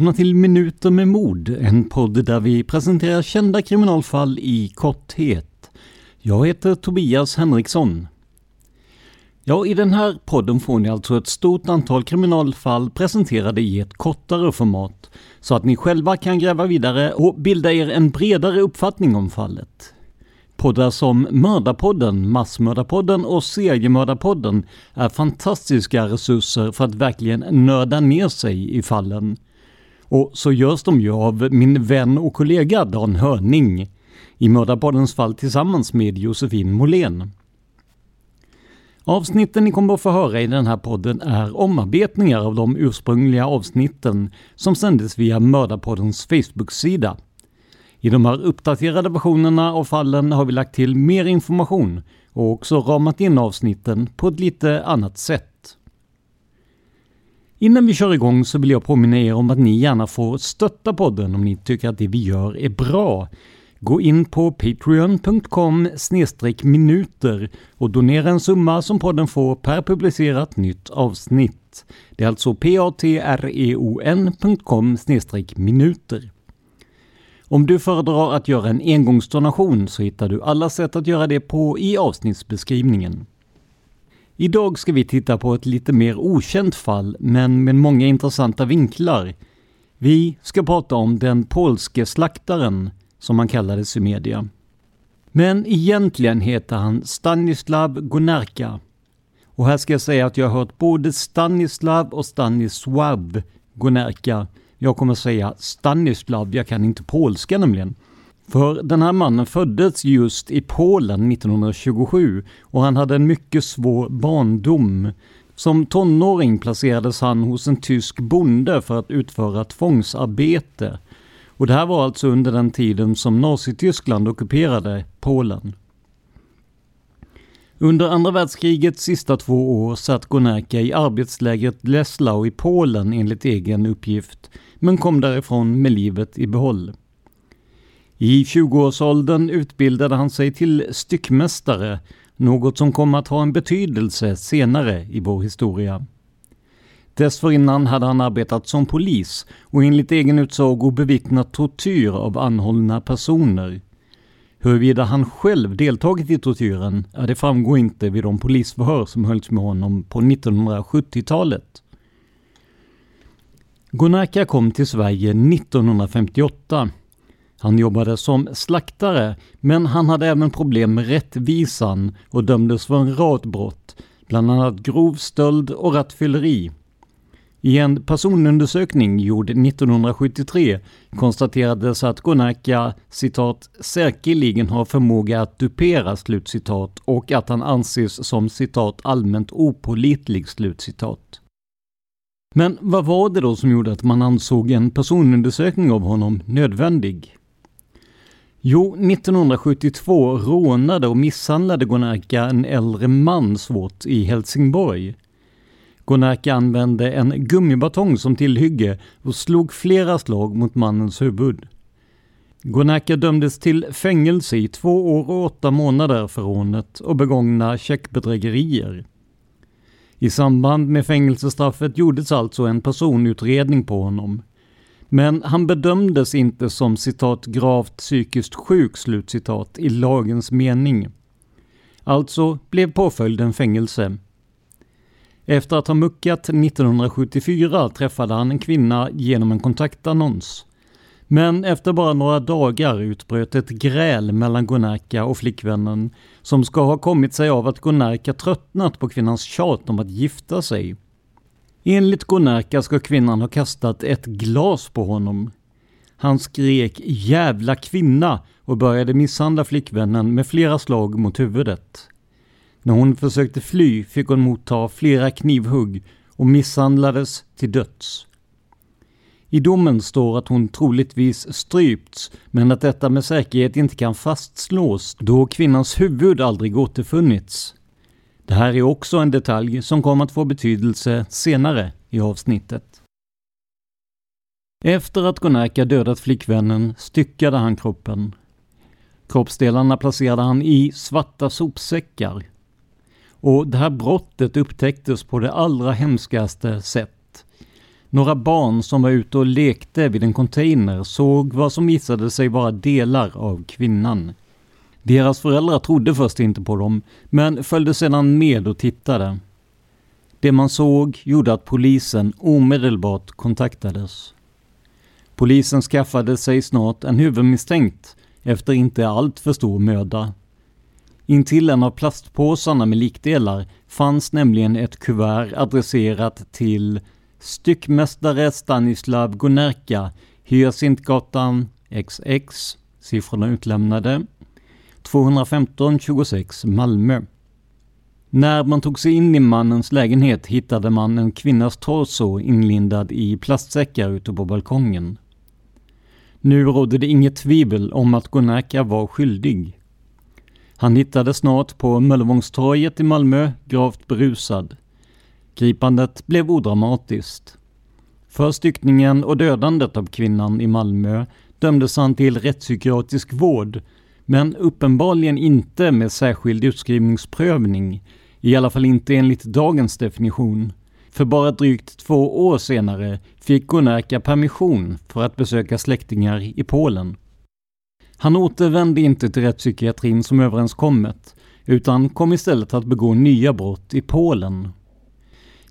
Välkomna till Minuter med mord, en podd där vi presenterar kända kriminalfall i korthet. Jag heter Tobias Henriksson. Ja, i den här podden får ni alltså ett stort antal kriminalfall presenterade i ett kortare format, så att ni själva kan gräva vidare och bilda er en bredare uppfattning om fallet. Poddar som Mördarpodden, Massmördarpodden och Seriemördarpodden är fantastiska resurser för att verkligen nörda ner sig i fallen. Och så görs de ju av min vän och kollega Dan Hörning, i Mördarpoddens fall tillsammans med Josefin Molén. Avsnitten ni kommer att få höra i den här podden är omarbetningar av de ursprungliga avsnitten som sändes via Mördarpoddens Facebook-sida. I de här uppdaterade versionerna av fallen har vi lagt till mer information och också ramat in avsnitten på ett lite annat sätt. Innan vi kör igång så vill jag påminna er om att ni gärna får stötta podden om ni tycker att det vi gör är bra. Gå in på patreon.com minuter och donera en summa som podden får per publicerat nytt avsnitt. Det är alltså patreon.com minuter. Om du föredrar att göra en engångsdonation så hittar du alla sätt att göra det på i avsnittsbeskrivningen. Idag ska vi titta på ett lite mer okänt fall, men med många intressanta vinklar. Vi ska prata om den polske slaktaren, som han kallades i media. Men egentligen heter han Stanislav Gonarka. Och här ska jag säga att jag har hört både Stanislav och Stanisław Gonarka. Jag kommer säga Stanislav, jag kan inte polska nämligen. För den här mannen föddes just i Polen 1927 och han hade en mycket svår barndom. Som tonåring placerades han hos en tysk bonde för att utföra tvångsarbete. Och det här var alltså under den tiden som Nazityskland ockuperade Polen. Under andra världskrigets sista två år satt Gonerka i arbetslägret Leslau i Polen enligt egen uppgift, men kom därifrån med livet i behåll. I 20-årsåldern utbildade han sig till styckmästare, något som kom att ha en betydelse senare i vår historia. Dessförinnan hade han arbetat som polis och enligt egen utsago bevittnat tortyr av anhållna personer. Huruvida han själv deltagit i tortyren, ja, det framgår inte vid de polisförhör som hölls med honom på 1970-talet. Gonaka kom till Sverige 1958 han jobbade som slaktare, men han hade även problem med rättvisan och dömdes för en rad brott, bland annat grov stöld och rattfylleri. I en personundersökning gjord 1973 konstaterades att Gonaka citat ”säkerligen har förmåga att dupera” slutcitat och att han anses som citat ”allmänt opålitlig”. Slutcitat. Men vad var det då som gjorde att man ansåg en personundersökning av honom nödvändig? Jo, 1972 rånade och misshandlade Gonarka en äldre man svårt i Helsingborg. Gonarka använde en gummibatong som tillhygge och slog flera slag mot mannens huvud. Gonarka dömdes till fängelse i två år och åtta månader för rånet och begångna checkbedrägerier. I samband med fängelsestraffet gjordes alltså en personutredning på honom. Men han bedömdes inte som citat gravt psykiskt sjuk slutcitat i lagens mening. Alltså blev påföljden fängelse. Efter att ha muckat 1974 träffade han en kvinna genom en kontaktannons. Men efter bara några dagar utbröt ett gräl mellan Gunnarka och flickvännen som ska ha kommit sig av att Gunnarka tröttnat på kvinnans tjat om att gifta sig. Enligt Gonerka ska kvinnan ha kastat ett glas på honom. Han skrek ”jävla kvinna” och började misshandla flickvännen med flera slag mot huvudet. När hon försökte fly fick hon motta flera knivhugg och misshandlades till döds. I domen står att hon troligtvis strypts, men att detta med säkerhet inte kan fastslås då kvinnans huvud aldrig återfunnits. Det här är också en detalj som kommer att få betydelse senare i avsnittet. Efter att Gunnarka dödat flickvännen styckade han kroppen. Kroppsdelarna placerade han i svarta sopsäckar. Och det här brottet upptäcktes på det allra hemskaste sätt. Några barn som var ute och lekte vid en container såg vad som visade sig vara delar av kvinnan. Deras föräldrar trodde först inte på dem, men följde sedan med och tittade. Det man såg gjorde att polisen omedelbart kontaktades. Polisen skaffade sig snart en huvudmisstänkt efter inte allt för stor möda. Intill en av plastpåsarna med likdelar fanns nämligen ett kuvert adresserat till Styckmästare Stanislav Gonerka, Hyacintgatan XX, siffrorna utlämnade, 215 26 Malmö. När man tog sig in i mannens lägenhet hittade man en kvinnas torso inlindad i plastsäckar ute på balkongen. Nu rådde det inget tvivel om att Gonärka var skyldig. Han hittades snart på Möllevångstorget i Malmö, gravt berusad. Gripandet blev odramatiskt. För styckningen och dödandet av kvinnan i Malmö dömdes han till rättspsykiatrisk vård, men uppenbarligen inte med särskild utskrivningsprövning, i alla fall inte enligt dagens definition. För bara drygt två år senare fick Gunnarka permission för att besöka släktingar i Polen. Han återvände inte till rättspsykiatrin som överenskommet, utan kom istället att begå nya brott i Polen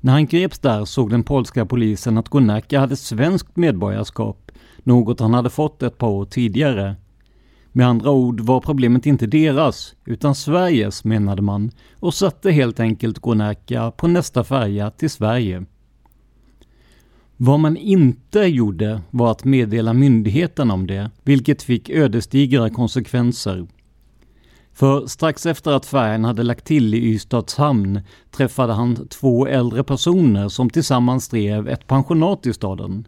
när han greps där såg den polska polisen att Gunnarka hade svenskt medborgarskap, något han hade fått ett par år tidigare. Med andra ord var problemet inte deras, utan Sveriges menade man och satte helt enkelt Gonärka på nästa färja till Sverige. Vad man inte gjorde var att meddela myndigheten om det, vilket fick ödesdigra konsekvenser. För strax efter att färjan hade lagt till i Ystads hamn träffade han två äldre personer som tillsammans drev ett pensionat i staden.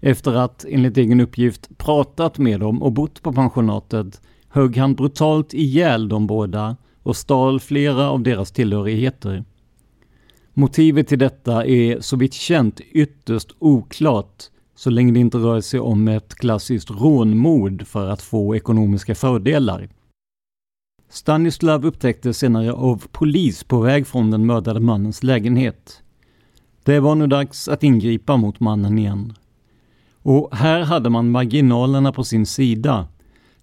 Efter att, enligt egen uppgift, pratat med dem och bott på pensionatet högg han brutalt ihjäl de båda och stal flera av deras tillhörigheter. Motivet till detta är så vitt känt ytterst oklart så länge det inte rör sig om ett klassiskt rånmord för att få ekonomiska fördelar. Stanislav upptäcktes senare av polis på väg från den mördade mannens lägenhet. Det var nu dags att ingripa mot mannen igen. Och här hade man marginalerna på sin sida.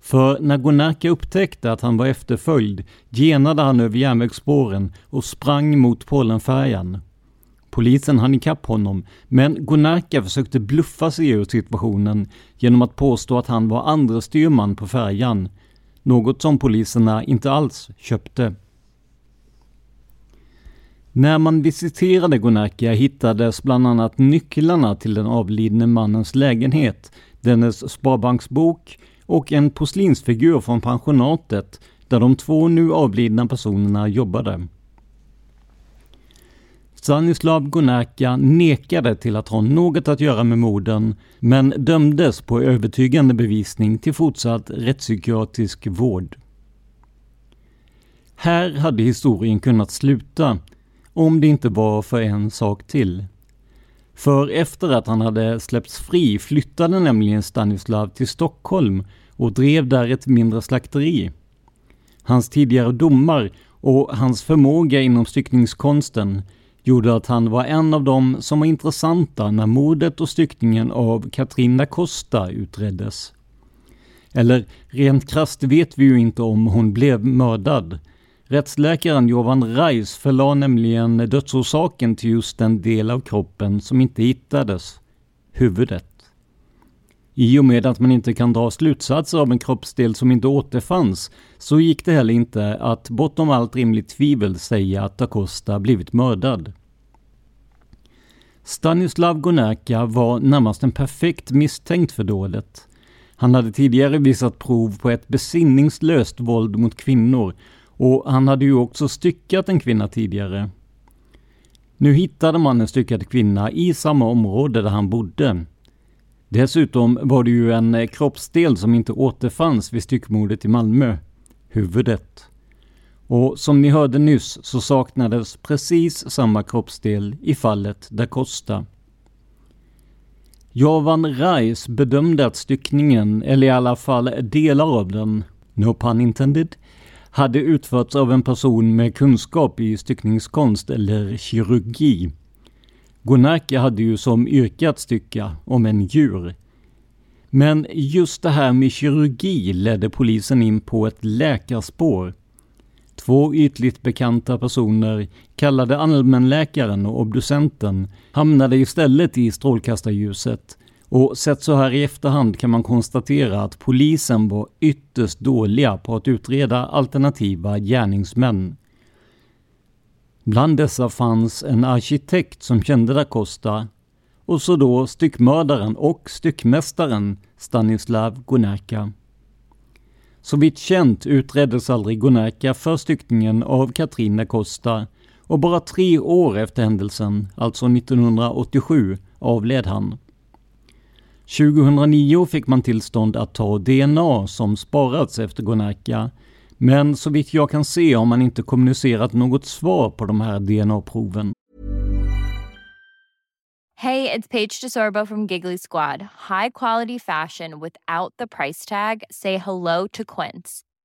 För när Gonaka upptäckte att han var efterföljd genade han över järnvägsspåren och sprang mot Polenfärjan. Polisen hann ikapp honom, men Gonaka försökte bluffa sig ur situationen genom att påstå att han var andre styrman på färjan något som poliserna inte alls köpte. När man visiterade Gonakia hittades bland annat nycklarna till den avlidne mannens lägenhet, dennes sparbanksbok och en porslinsfigur från pensionatet där de två nu avlidna personerna jobbade. Stanislav Gonakia nekade till att ha något att göra med morden, men dömdes på övertygande bevisning till fortsatt rättspsykiatrisk vård. Här hade historien kunnat sluta, om det inte var för en sak till. För efter att han hade släppts fri flyttade nämligen Stanislav till Stockholm och drev där ett mindre slakteri. Hans tidigare domar och hans förmåga inom styckningskonsten gjorde att han var en av dem som var intressanta när mordet och styckningen av Katrin da Costa utreddes. Eller rent krast vet vi ju inte om hon blev mördad. Rättsläkaren Jovan Reis förlade nämligen dödsorsaken till just den del av kroppen som inte hittades, huvudet. I och med att man inte kan dra slutsatser av en kroppsdel som inte återfanns så gick det heller inte att bortom allt rimligt tvivel säga att Acosta blivit mördad. Stanislav Gonerka var närmast en perfekt misstänkt för dådet. Han hade tidigare visat prov på ett besinningslöst våld mot kvinnor och han hade ju också styckat en kvinna tidigare. Nu hittade man en styckad kvinna i samma område där han bodde. Dessutom var det ju en eh, kroppsdel som inte återfanns vid styckmordet i Malmö. Huvudet. Och som ni hörde nyss så saknades precis samma kroppsdel i fallet da Costa. Jovan Reis bedömde att styckningen, eller i alla fall delar av den, no pun intended, hade utförts av en person med kunskap i styckningskonst eller kirurgi. Gonarka hade ju som yrke att stycka, om en djur. Men just det här med kirurgi ledde polisen in på ett läkarspår. Två ytligt bekanta personer, kallade allmänläkaren och obducenten, hamnade istället i strålkastarljuset och sett så här i efterhand kan man konstatera att polisen var ytterst dåliga på att utreda alternativa gärningsmän. Bland dessa fanns en arkitekt som kände da Costa och så då styckmördaren och styckmästaren Stanislav Gonärka. Så vitt känt utreddes aldrig Gonärka för styckningen av Katrin da Costa och bara tre år efter händelsen, alltså 1987, avled han. 2009 fick man tillstånd att ta DNA som sparats efter Gonarka, men så vitt jag kan se har man inte kommunicerat något svar på de här DNA-proven. Hej, det är Paige DeSorbo från Giggly Squad. High quality fashion without the price tag. Say hello to Quince.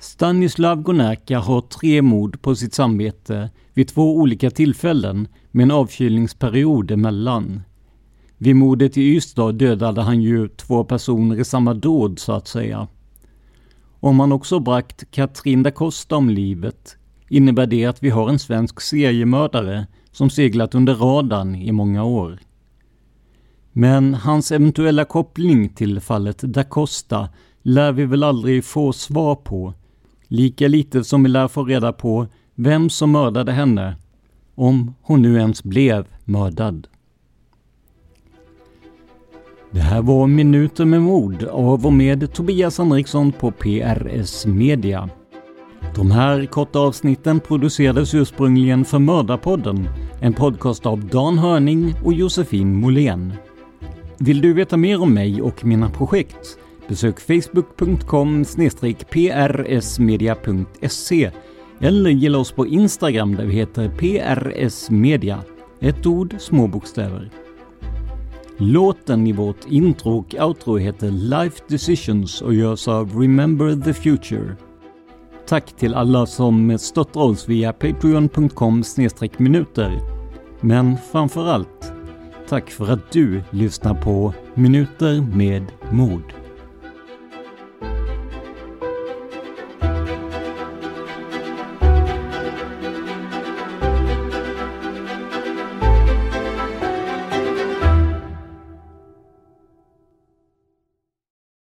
Stanislav Gonärka har tre mord på sitt samvete vid två olika tillfällen med en avkylningsperiod emellan. Vid mordet i Ystad dödade han ju två personer i samma dåd så att säga. Om han också bragt Katrin da Costa om livet innebär det att vi har en svensk seriemördare som seglat under radarn i många år. Men hans eventuella koppling till fallet da Costa lär vi väl aldrig få svar på Lika lite som vi lär få reda på vem som mördade henne, om hon nu ens blev mördad. Det här var Minuter med mord av och med Tobias Henriksson på PRS Media. De här korta avsnitten producerades ursprungligen för Mördarpodden, en podcast av Dan Hörning och Josefin Molén. Vill du veta mer om mig och mina projekt Besök facebook.com prsmedia.se eller gilla oss på Instagram där vi heter prsmedia. Ett ord, små bokstäver. Låten i vårt intro och outro heter Life Decisions och görs av Remember the Future. Tack till alla som stöttar oss via patreon.com minuter. Men framförallt, tack för att du lyssnar på Minuter med mod.